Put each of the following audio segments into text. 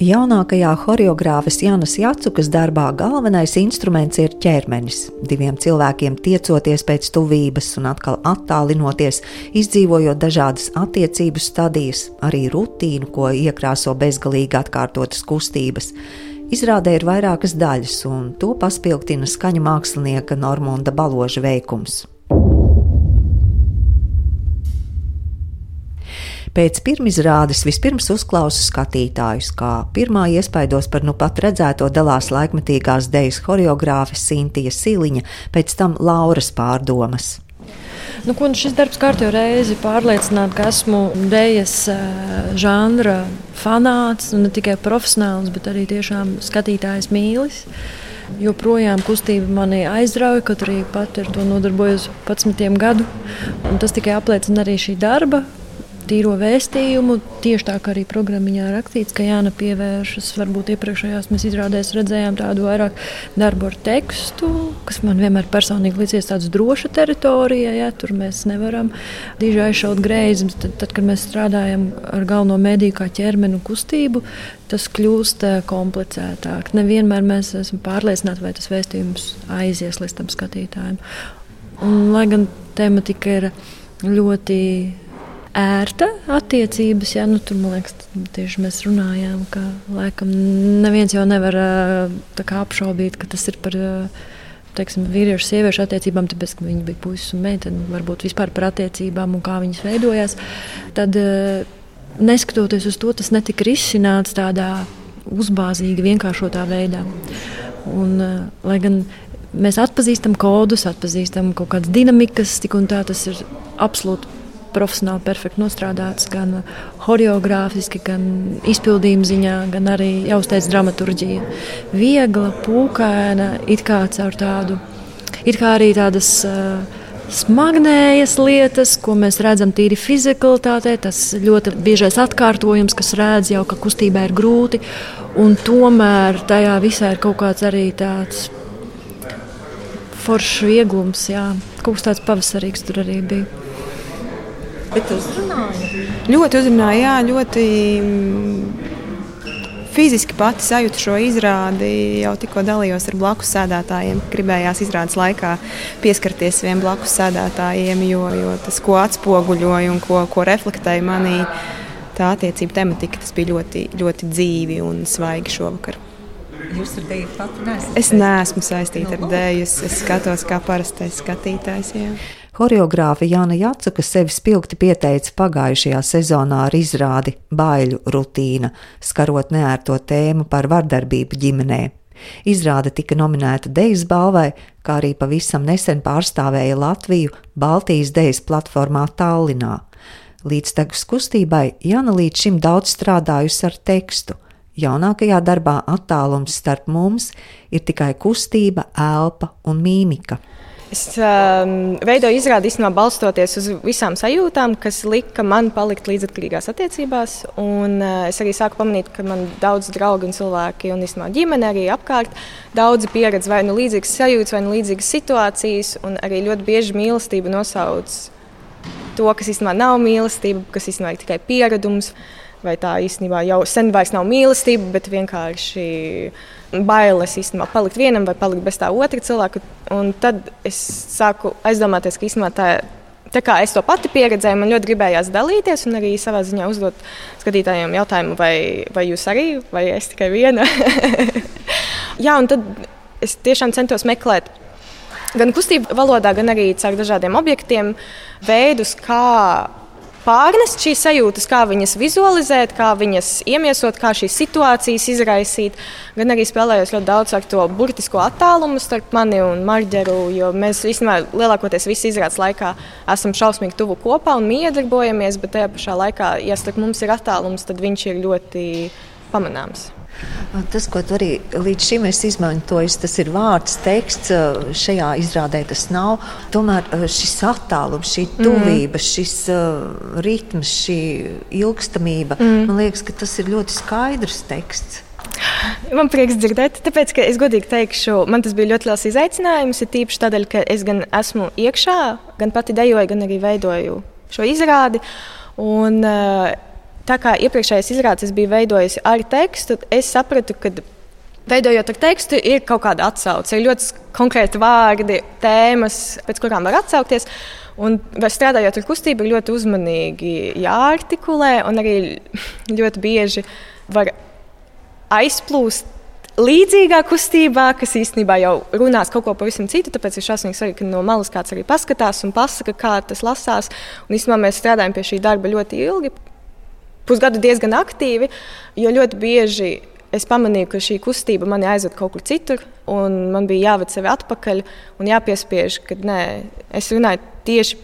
Jaunākajā choreogrāfas Jānas Jacukas darbā galvenais instruments ir ķermenis. Diviem cilvēkiem tiecoties pēc tuvības un atkal attālinoties, izdzīvojot dažādas attiecību stadijas, arī rutīnu, ko iekrāso bezgalīgi atkārtotas kustības. Izrādē ir vairākas daļas, un to paspilgtina skaņu mākslinieka Normunda Baloža veikums. Pēc pirmizrādes vispirms uzklausu skatītājus, kā pirmā iespaidos par nu pat redzēto dalās laikmetīgās dejas choreogrāfe Sintija Siliņa, pēc tam Lauras pārdomas. Nu, ko, nu šis darbs kārtībā reizi pārliecināja, ka esmu dēļas žanra fanāts, nu, ne tikai profesionāls, bet arī tiešām skatītājs mīlis. Joprojām kustība mani aizrauja, kaut arī pat ar to nodarbojos 11 gadu. Un tas tikai apliecina arī šī darba tīro vēstījumu. Tieši tā kā arī programmā rakstīts, ka Jāna pievēršas, varbūt iepriekšējās mēs izrādēs redzējām tādu vairāk darbu ar tekstu, kas man vienmēr personīgi liekas tāds droša teritorija. Ja, tur mēs nevaram diži aizšaut greizi. Tad, tad, kad mēs strādājam ar galveno mediju kā ķermenu kustību, tas kļūst eh, komplicētāk. Nevienmēr mēs esam pārliecināti, vai tas vēstījums aizies līdz tam skatītājiem. Un, lai gan tematika ir ļoti ērta attiecības. Jā, nu, tur man liekas, tieši mēs runājām, ka laikam neviens jau nevar kā, apšaubīt, ka tas ir par. Teiksim, vīriešu un sieviešu attiecībām, tāpēc, ka viņi bija puisis un meitene, varbūt vispār par attiecībām un kā viņas veidojās. Tad, neskatoties uz to, tas netika risināts tādā uzbāzīgi, vienkāršotā veidā. Un, lai gan mēs atpazīstam kodus, atpazīstam kaut kādas dinamikas, tik un tā tas ir absolūti profesionāli perfekti nostrādāts, gan choreogrāfiski, gan izpildījuma ziņā, gan arī jāuzteic dramaturģija. Viegla, pūkaina, it kā caur tādu, it kā arī tādas. Uh, Smagnējas lietas, ko mēs redzam tīri fizikalitātē, tas ļoti biežais atkārtojums, kas redz jau, ka kustībā ir grūti, un tomēr tajā visā ir kaut kāds arī tāds foršs vieglums, jā, kaut kas tāds pavasarīgs tur arī bija. Bet uzrunāja? Ļoti uzrunāja, jā, ļoti mm, fiziski pati sajūtu šo izrādi. Jau tikko dalījos ar blakus sēdētājiem. Gribējās izrādes laikā pieskarties vienam blakus sēdētājiem, jo, jo tas, ko atspoguļoja un ko, ko reflektēja manī, tā attiecība tematika, tas bija ļoti, ļoti dzīvi un svaigi šovakar. Jūs ar dēļu pati neesat? Es neesmu saistīta ar dēļu. Es, es skatos kā parastais skatītājs. Jā. Horeogrāfa Jāna Jacaka sevi spilgti pieteica pagājušajā sezonā ar izrādi Baiļu rutīna, skarot neērto tēmu par vardarbību ģimenē. Izrāde tika nominēta Dejas balvai, kā arī pavisam nesen pārstāvēja Latviju Baltijas Dejas platformā Tallinā. Līdztekus kustībai Jana līdz šim daudz strādājusi ar tekstu. Jaunākajā darbā attālums starp mums ir tikai kustība, elpa un mīmika. Es um, veidoju izrādi īstenībā balstoties uz visām sajūtām, kas lika man palikt līdzatkarīgās attiecībās. Un, uh, es arī sāku pamanīt, ka man daudz draugu un cilvēki, un īstenībā ģimene arī apkārt, daudzi pieredz vai nu līdzīgas sajūtas, vai nu līdzīgas situācijas, un arī ļoti bieži mīlestība nosauc to, kas īstenībā nav mīlestība, kas īstenībā ir tikai pieredums, vai tā īstenībā jau sen vairs nav mīlestība, bet vienkārši bailes īstenībā palikt vienam vai palikt bez tā otra cilvēka. Un tad es sāku aizdomāties, ka īstenībā tā. Tā kā es to pati pieredzēju, man ļoti gribējās dalīties un arī savā ziņā uzdot skatītājiem jautājumu, vai, vai jūs arī, vai es tikai viena. Jā, un tad es tiešām centos meklēt gan kustību valodā, gan arī caur dažādiem objektiem veidus, kā pārnest šīs sajūtas, kā viņas vizualizēt, kā viņas iemiesot, kā šīs situācijas izraisīt. Gan arī spēlējos ļoti daudz ar to burtisko attālumu starp mani un Marģeru, jo mēs īstenībā lielākoties visu izrādes laikā esam šausmīgi tuvu kopā un miedarbojamies, bet tajā pašā laikā, ja starp mums ir attālums, tad viņš ir ļoti pamanāms. Tas, ko tu arī līdz šim esi izmantojis, tas ir vārds, teksts. Šajā izrādē tas nav. Tomēr šis attālums, šī mm. tuvība, mm. šis uh, ritms, šī ilgstamība, mm. man liekas, ka tas ir ļoti skaidrs teksts. Man prieks dzirdēt, tāpēc, ka es godīgi teikšu, man tas bija ļoti liels izaicinājums. Ir tīpaši tādēļ, ka es gan esmu iekšā, gan pati dejoju, gan arī veidoju šo izrādi. Un, uh, tā kā iepriekšējais izrādes bija veidojis ar tekstu, es sapratu, ka veidojot ar tekstu, ir kaut kāda atsauce. Ir ļoti konkrēti vārdi, tēmas, pēc kurām var atsaukties. Un strādājot ar kustību, ir ļoti uzmanīgi jāartikulē, un arī ļoti bieži var aizplūst līdzīgā kustībā, kas īstenībā jau runās kaut ko pavisam citu. Tāpēc ir šausmīgi svarīgi, ka no malas kāds arī paskatās un pasaka, kā tas lasās. Un īstenībā mēs strādājam pie šī darba ļoti ilgi, pusgadu diezgan aktīvi, jo ļoti bieži es pamanīju, ka šī kustība mani aizved kaut kur citur, un man bija jāved sevi atpakaļ un jāpiespiež, ka nē, es runāju tieši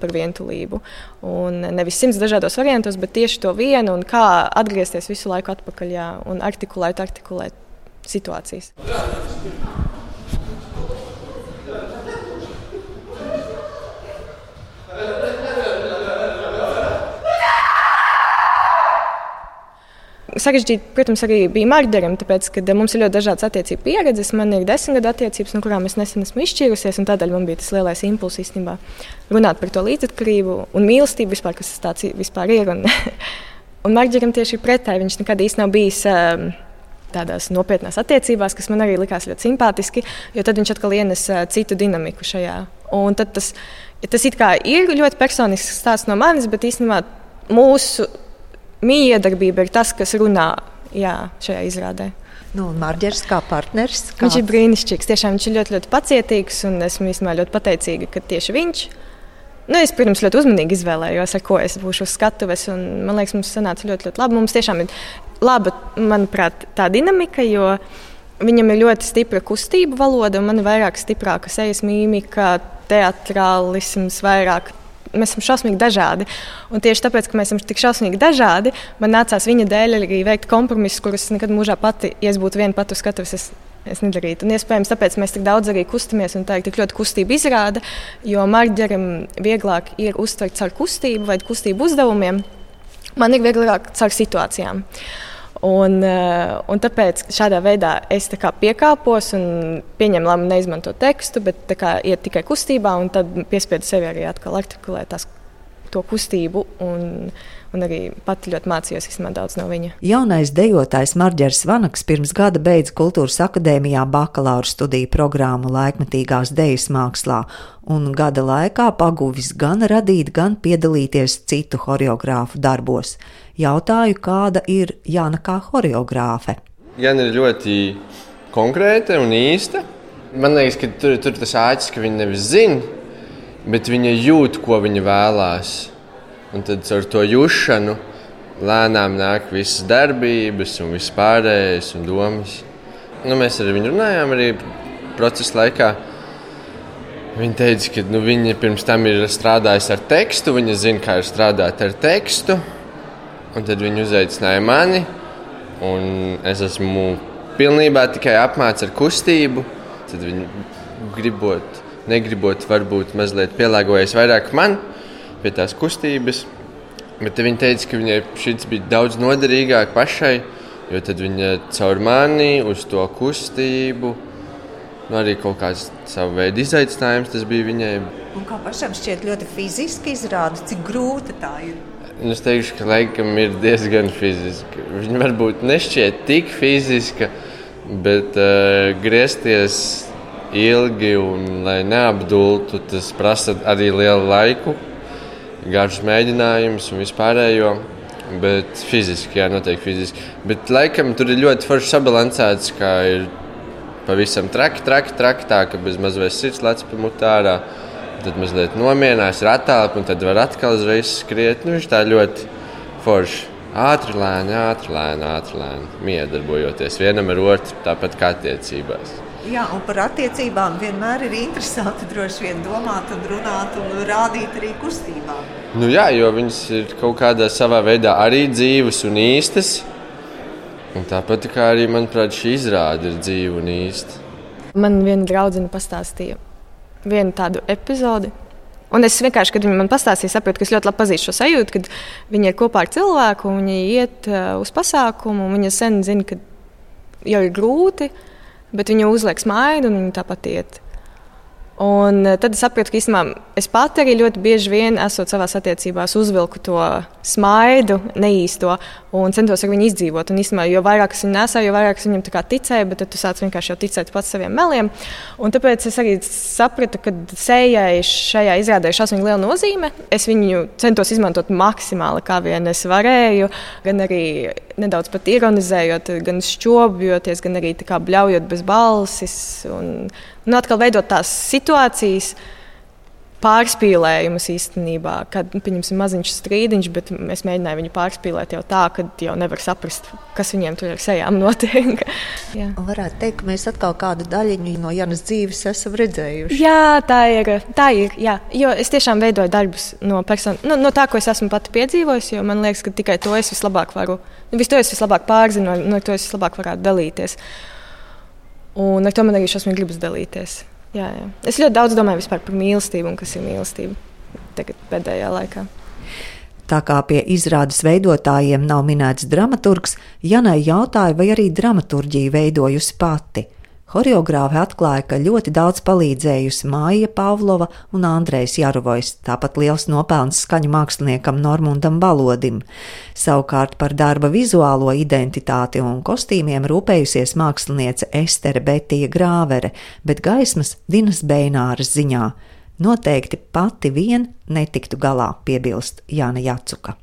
par vientulību. Un nevis simts dažādos variantos, bet tieši to vienu, un kā atgriezties visu laiku atpakaļ jā, un artikulēt, artikulēt situācijas. Sarežģīti, protams, arī bija Marģeram, tāpēc, ka mums ir ļoti dažādas attiecību pieredzes. Man ir desmit gadu attiecības, no kurām es nesen esmu izšķīrusies, un tādēļ man bija tas lielais impulss īstenībā runāt par to līdzatkarību un mīlestību vispār, kas tas vispār ir. Un, un Marģeram tieši pretēji viņš nekad īsti nav bijis. Um, tādās nopietnās attiecībās, kas man arī likās ļoti simpātiski, jo tad viņš atkal ienes uh, citu dinamiku šajā. Un tas, tas ir ļoti personisks stāsts no manis, bet īstenībā mūsu miedarbība ir tas, kas runā jā, šajā izrādē. Nu, Marģers kā partneris. Kāds? Viņš ir brīnišķīgs. Tiešām viņš ir ļoti, ļoti pacietīgs un esmu īstenībā ļoti pateicīga, ka tieši viņš. Nu, es, protams, ļoti uzmanīgi izvēlējos, ar ko es būšu uz skatuves. Man liekas, mums sanāca ļoti, ļoti labi. Mums tiešām ir laba, manuprāt, tā dinamika, jo viņam ir ļoti stipra kustība valoda, un man ir vairāk stiprāka sejas mīmika, teatrālisms, vairāk mēs esam šausmīgi dažādi. Un tieši tāpēc, ka mēs esam tik šausmīgi dažādi, man nācās viņa dēļ arī veikt kompromisus, kurus nekad mūžā pati, ja es būtu viena pati uz skatuves, es, es nedarītu. Un iespējams, tāpēc mēs tik daudz arī kustamies, un tā ir tik ļoti kustība izrāda, jo Marģeram vieglāk ir uztvert caur kustību vai kustību uzdevumiem. Man ir vieglāk caur situācijām. Un, eh, un tāpēc šādā veidā es piekāpos un pieņemu lēmumu neizmantot tekstu, bet iet tikai kustībā, un tad piespiedu sevi arī atkal artikulēt tās, to kustību. Un, un arī pati ļoti mācījos īstenībā daudz no viņa. Jaunais dejotājs Marģers Vanaks pirms gada beidza Kultūras akadēmijā bakalaura studiju programmu laikmetīgās dejas mākslā, un gada laikā paguvis gan radīt, gan piedalīties citu horeogrāfu darbos. Jautāju, kāda ir Jāna kā horeogrāfe? Jāna ir ļoti konkrēta un īsta. Man liekas, ka tur ir tas āķis, ka viņa nevis zina, bet viņa jūt, ko viņa vēlās. Un tad ar to jušanu lēnām nāk visas darbības un viss pārējais un domas. Nu, mēs ar viņu runājām arī procesa laikā. Viņa teica, ka nu, viņa pirms tam ir strādājusi ar tekstu, viņa zina, kā ir strādāt ar tekstu. Un tad viņa uzaicināja mani, un es esmu pilnībā tikai apmācīts ar kustību. Tad viņa gribot, negribot, varbūt mazliet pielāgojas vairāk man pie tās kustības. Bet viņa teica, ka viņai šis bija daudz noderīgāk pašai, jo tad viņa caur mani uz to kustību. Nu, arī kaut kāds savu veidu izaicinājums tas bija viņai. Un kā pašam šķiet ļoti fiziski izrādīt, cik grūti tā ir. Es teikšu, ka laikam ir diezgan fiziski. Viņa varbūt nešķiet tik fiziska, bet uh, griezties ilgi un lai neapdultu, tas prasa arī lielu laiku garus mēģinājumus un vispārējo. Bet fiziski, jā, noteikti fiziski. Bet laikam tur ir ļoti forši sabalansēts, kā ir pavisam traki, traki, traki tā, ka bez mazliet sirds lec pa mutārā. Tad mazliet nomierinās, ir attālināts, un tad var atkal uzreiz skriet. Nu, viņš tā ļoti forši. Ātri, lēni, ātri, lēni, ātri, lēni. Miedarbojoties vienam ar otru, tāpat kā attiecībās. Jā, un par attiecībām vienmēr ir interesanti droši vien domāt, un runāt un rādīt arī kustībā. Nu jā, jo viņas ir kaut kādā savā veidā arī dzīves un īstas. Un tāpat kā arī, manuprāt, šī izrāde ir dzīva un īsta. Man viena draudzene pastāstīja vienu tādu epizodi. Un es vienkārši, kad viņi man pastāstīja, sapratu, ka es ļoti labi pazīstu šo sajūtu, kad viņi ir kopā ar cilvēku, viņi iet uh, uz pasākumu, un viņi sen zina, ka jau ir grūti bet viņa uzliek smaidu un viņa tāpat iet. Un eh, tad es sapratu, ka īstenībā es pati arī ļoti bieži vien, esot savā attiecībās, uzvilku to smaidu, neīsto un centos ar viņu izdzīvot. Un īstenībā, jo vairāk es viņu nesēju, jo vairāk es viņam ticēju, bet tu sāc vienkārši ticēt pats saviem meliem. Un tāpēc es arī sapratu, ka sējai šajā izrādē ir šausmīgi liela nozīme. Es viņu centos izmantot maksimāli, kā vien es varēju, gan arī nedaudz pat ironizējot, gan šķobjoties, gan arī bļaujot bez balsis. Un, un atkal veidot tās situācijas. Pārspīlējumus īstenībā, kad nu, pieņemsim maziņš strīdiņš, bet es mēģināju viņu pārspīlēt jau tā, ka jau nevar saprast, kas viņiem tur ar sejām notiek. Varētu teikt, ka mēs atkal kādu daļiņu no Janas dzīves esam redzējuši. Jā, tā ir. Tā ir jā. Jo es tiešām veidoju darbus no, person... no, no tā, ko es esmu pati piedzīvojusi, jo man liekas, ka tikai to es vislabāk varu, nu, visu to es vislabāk pārzinu, no to es vislabāk varētu dalīties. Un ar to man arī šausmīgi gribas dalīties. Jā, jā. Es ļoti daudz domāju par mīlestību un kas ir mīlestība tagad pēdējā laikā. Tā kā pie izrādes veidotājiem nav minēts dramaturgs, Janai jautāja, vai arī dramaturģiju veidojusi pati. Horeogrāfi atklāja, ka ļoti daudz palīdzējusi Māja Pavlova un Andrejs Jarovojs, tāpat liels nopelns skaņu māksliniekam Normundam Balodim. Savukārt par darba vizuālo identitāti un kostīmiem rūpējusies māksliniece Estere Betija Grāvere, bet gaismas Dinas Bēnāras ziņā. Noteikti pati vien netiktu galā, piebilst Jāna Jacuka.